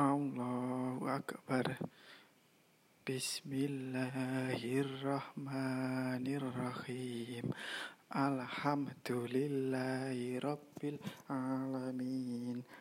Allahu Akbar Bismillahirrahmanirrahim Alhamdulillahi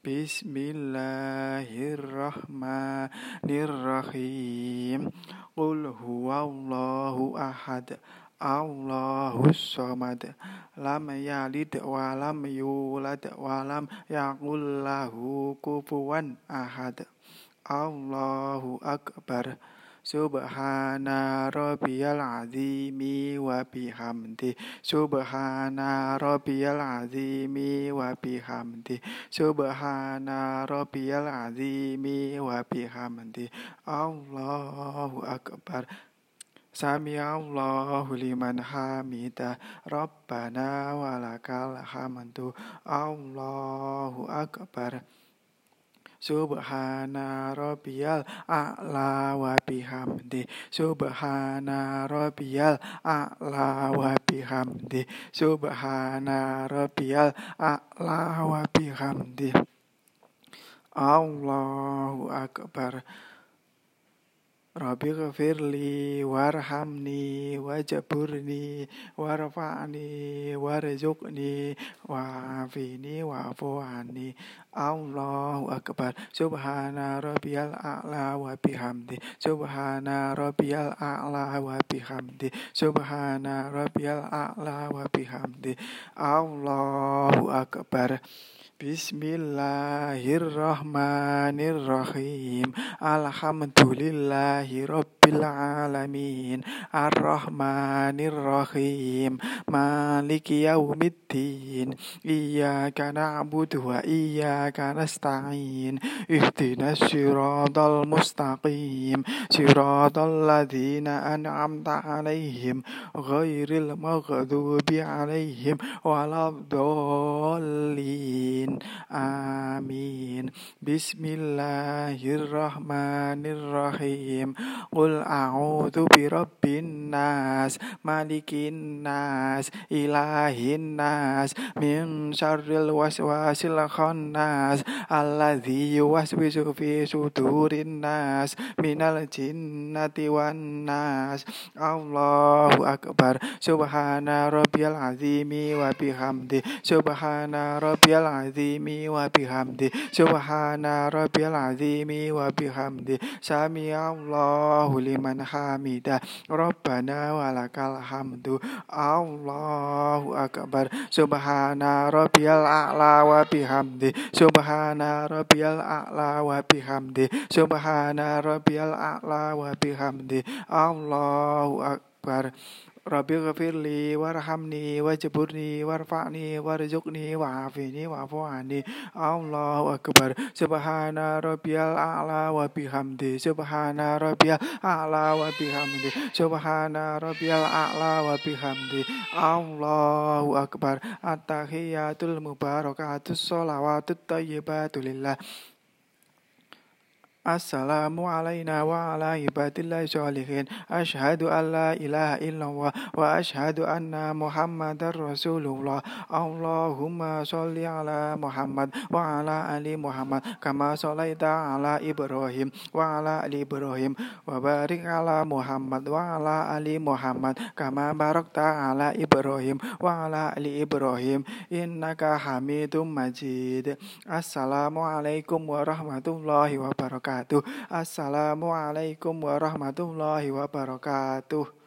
Bismillahirrahmanirrahim. Qul huwallahu ahad Allahus samad. Lam yalid wa lam yulad wa lam yakul lahu kufuwan ahad. Allahu akbar Subhana rabbiyal azimi wa bihamdi. Subhana rabbiyal azimi wa bihamdi. Subhana rabbiyal azimi wa bihamdi. Allahu akbar. Sami Allahu liman hamida. Rabbana walakal hamdu. Allahu akbar Subhana rabbiyal a'la wa bihamdi. Subhana rabbiyal a'la wa bihamdi. Subhana rabbiyal a'la wa bihamdi. Allahu akbar Rabbi ghafirli warhamni wajburni warfa'ni warzuqni wa'afini wa'fu anni Allahu akbar. Subhana rabbiyal a'la wa bihamdi. Subhana rabbiyal a'la wa bihamdi. Subhana rabbiyal a'la wa bihamdi. Allahu akbar Bismillahirrahmanirrahim. Alhamdulillahi Rabbil Alamin. Ar-Rahmanirrahim. Maliki Yaumiddin Iyaka na'budu wa iyaka nasta'in Ihdinas siratal mustaqim Siratal ladzina an'amta alaihim Ghairil maghdubi alaihim Waladdallin. Amin. Bismillahirrahmanirrahim. Qul a'udhu birabbin nas Malikin nas Ilahin nas Min syarril waswasil khannas Alladhi yuwaswisu fi sudurin nas Minal jinnati wan nas Allahu Akbar Subhana rabbiyal azimi wa bihamdi Subhana rabbiyal azimi wa bihamdi Subhana rabbiyal azimi wa bihamdi Sami Allahu liman hamida Rabbana walakal hamdu Allahu akbar Subhana rabbiyal a'la wa bihamdi. Subhana rabbiyal a'la wa bihamdi. Subhana rabbiyal a'la wa bihamdi. Allahu akbar Rabbi ghafirli warhamni wajburni warfa'ni warzuqni wa'afini wa'fu anni Allahu akbar. Subhana rabbiyal a'la wa bihamdi. Subhana rabbiyal a'la wa bihamdi. Subhana rabbiyal a'la wa bihamdi. Allahu akbar. At-tahiyatul mubarakatus sholawatut thayyibatu lillah Assalamu alayna wa ala ibadillahi sholihin Ashhadu an la ilaha illallah Wa ashhadu anna muhammadar rasulullah. Allahumma sholli ala Muhammad Wa ala ali Muhammad Kama sholaita ala Ibrahim Wa ala ali Ibrahim. Wa barik ala Muhammad Wa ala ali Muhammad Kama barakta ala Ibrahim Wa ala ali Ibrahim. Innaka hamidum majid. Assalamualaikum warahmatullahi wabarakatuh wabarakatuh. Assalamualaikum warahmatullahi wabarakatuh.